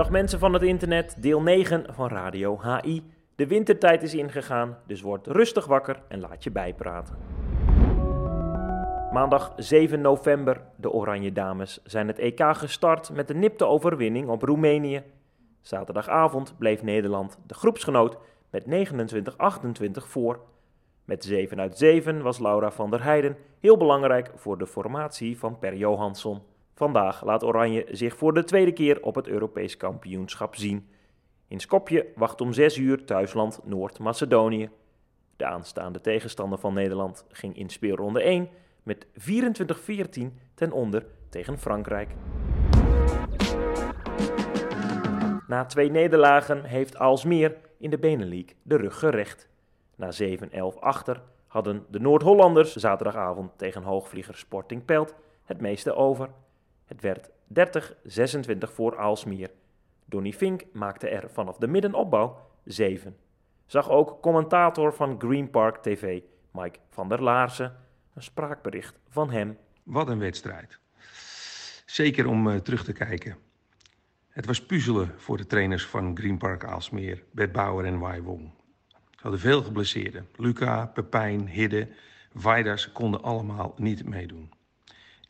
Dag mensen van het internet, deel 9 van Radio HI. De wintertijd is ingegaan, dus word rustig wakker en laat je bijpraten. Maandag 7 november, de Oranje Dames zijn het EK gestart met de nipte overwinning op Roemenië. Zaterdagavond bleef Nederland de groepsgenoot met 29-28 voor. Met 7 uit 7 was Laura van der Heijden heel belangrijk voor de formatie van Per Johansson. Vandaag laat Oranje zich voor de tweede keer op het Europees kampioenschap zien. In Skopje wacht om 6 uur thuisland Noord-Macedonië. De aanstaande tegenstander van Nederland ging in speelronde 1 met 24-14 ten onder tegen Frankrijk. Na twee nederlagen heeft Alsmeer in de Benelink de rug gerecht. Na 7-11 achter hadden de Noord-Hollanders zaterdagavond tegen hoogvlieger Sporting Pelt het meeste over. Het werd 30-26 voor Aalsmeer. Donny Fink maakte er vanaf de middenopbouw 7. Zag ook commentator van Green Park TV, Mike van der Laarsen, een spraakbericht van hem. Wat een wedstrijd. Zeker om uh, terug te kijken. Het was puzzelen voor de trainers van Green Park Aalsmeer, Bert Bauer en Wai Wong. Ze hadden veel geblesseerden. Luca, Pepijn, Hidde, Weiders konden allemaal niet meedoen.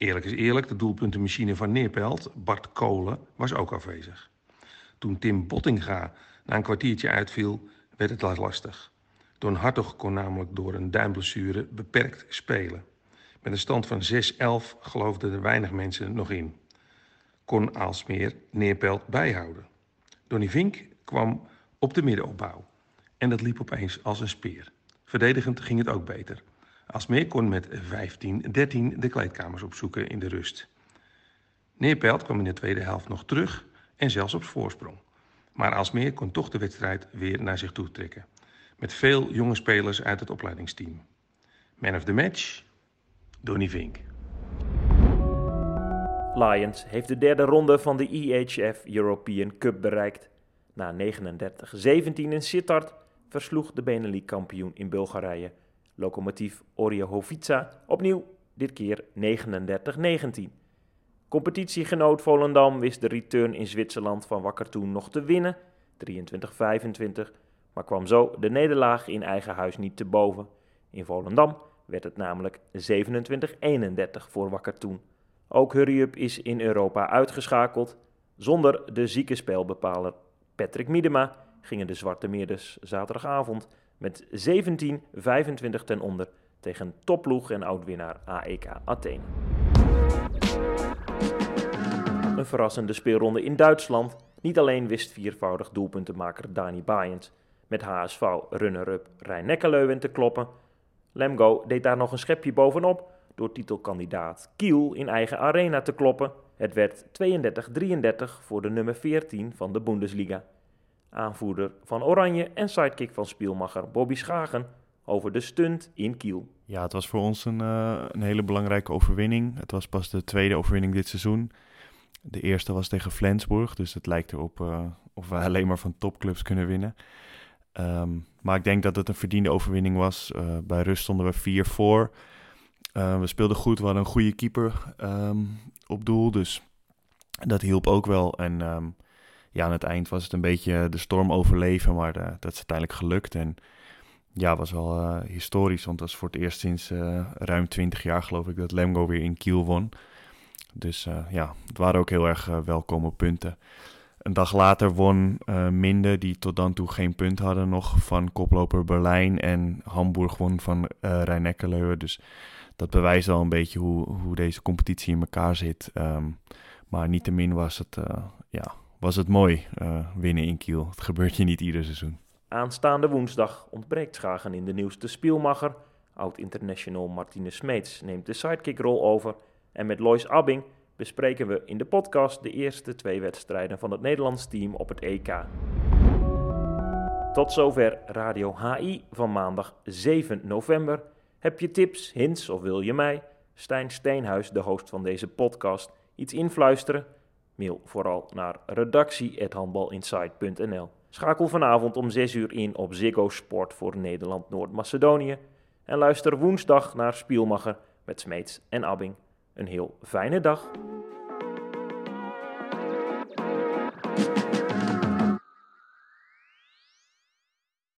Eerlijk is eerlijk, de doelpuntenmachine van Neerpelt, Bart Kolen, was ook afwezig. Toen Tim Bottinga na een kwartiertje uitviel, werd het lastig. Don Hartog kon namelijk door een duimblessure beperkt spelen. Met een stand van 6-11 geloofden er weinig mensen nog in. Kon Aalsmeer Neerpelt bijhouden. Donny Vink kwam op de middenopbouw. En dat liep opeens als een speer. Verdedigend ging het ook beter. Aalsmeer kon met 15-13 de kleedkamers opzoeken in de rust. Neerpelt kwam in de tweede helft nog terug en zelfs op voorsprong. Maar Aalsmeer kon toch de wedstrijd weer naar zich toe trekken. Met veel jonge spelers uit het opleidingsteam. Man of the match, Donny Vink. Lions heeft de derde ronde van de EHF European Cup bereikt. Na 39-17 in Sittard versloeg de Benelux-kampioen in Bulgarije, locomotief Orjehovica, opnieuw, dit keer 39-19. Competitiegenoot Volendam wist de return in Zwitserland van Wakker toen nog te winnen, 23-25, maar kwam zo de nederlaag in eigen huis niet te boven. In Volendam werd het namelijk 27-31 voor Wakker toen. Ook Hurry is in Europa uitgeschakeld. Zonder de zieke spelbepaler Patrick Miedema gingen de Zwarte Meerders zaterdagavond met 17-25 ten onder tegen topploeg en oudwinnaar AEK Athene. Een verrassende speelronde in Duitsland. Niet alleen wist viervoudig doelpuntenmaker Dani Bayens met HSV runner-up Rijn-Nekkerleuwen te kloppen. Lemgo deed daar nog een schepje bovenop door titelkandidaat Kiel in eigen arena te kloppen. Het werd 32-33 voor de nummer 14 van de Bundesliga. Aanvoerder van Oranje en sidekick van Spielmacher Bobby Schagen over de stunt in Kiel. Ja, het was voor ons een, uh, een hele belangrijke overwinning. Het was pas de tweede overwinning dit seizoen. De eerste was tegen Flensburg, dus het lijkt erop uh, of we alleen maar van topclubs kunnen winnen. Um, maar ik denk dat het een verdiende overwinning was. Uh, bij rust stonden we 4 voor. we speelden goed, we hadden een goede keeper um, op doel, dus dat hielp ook wel. En um, ja, aan het eind was het een beetje de storm overleven, maar uh, dat is uiteindelijk gelukt. En ja, was wel uh, historisch, want dat was voor het eerst sinds uh, ruim 20 jaar geloof ik dat Lemgo weer in Kiel won. Dus ja, het waren ook heel erg welkome punten. Een dag later won Minde, die tot dan toe geen punt hadden, nog van koploper Berlijn. En Hamburg won van uh, rijn Dus dat bewijst al een beetje hoe, hoe deze competitie in elkaar zit. Um, maar niettemin was het, ja, was het mooi uh, winnen in Kiel. Het gebeurt je niet ieder seizoen. Aanstaande woensdag ontbreekt Schagen in de nieuwste spielmacher. Oud-international Martine Smeets neemt de sidekick-rol over. En met Lois Abbing bespreken we in de podcast de eerste twee wedstrijden van het Nederlands team op het EK. Tot zover Radio HI van maandag 7 november. Heb je tips, hints of wil je mij, Stijn Steenhuis, de host van deze podcast, iets influisteren? Mail vooral naar redactie.handbalinsight.nl. Schakel vanavond om 6 uur in op Ziggo Sport voor Nederland-Noord-Macedonië. En luister woensdag naar Spielmacher met Smeets en Abbing. Een heel fijne dag.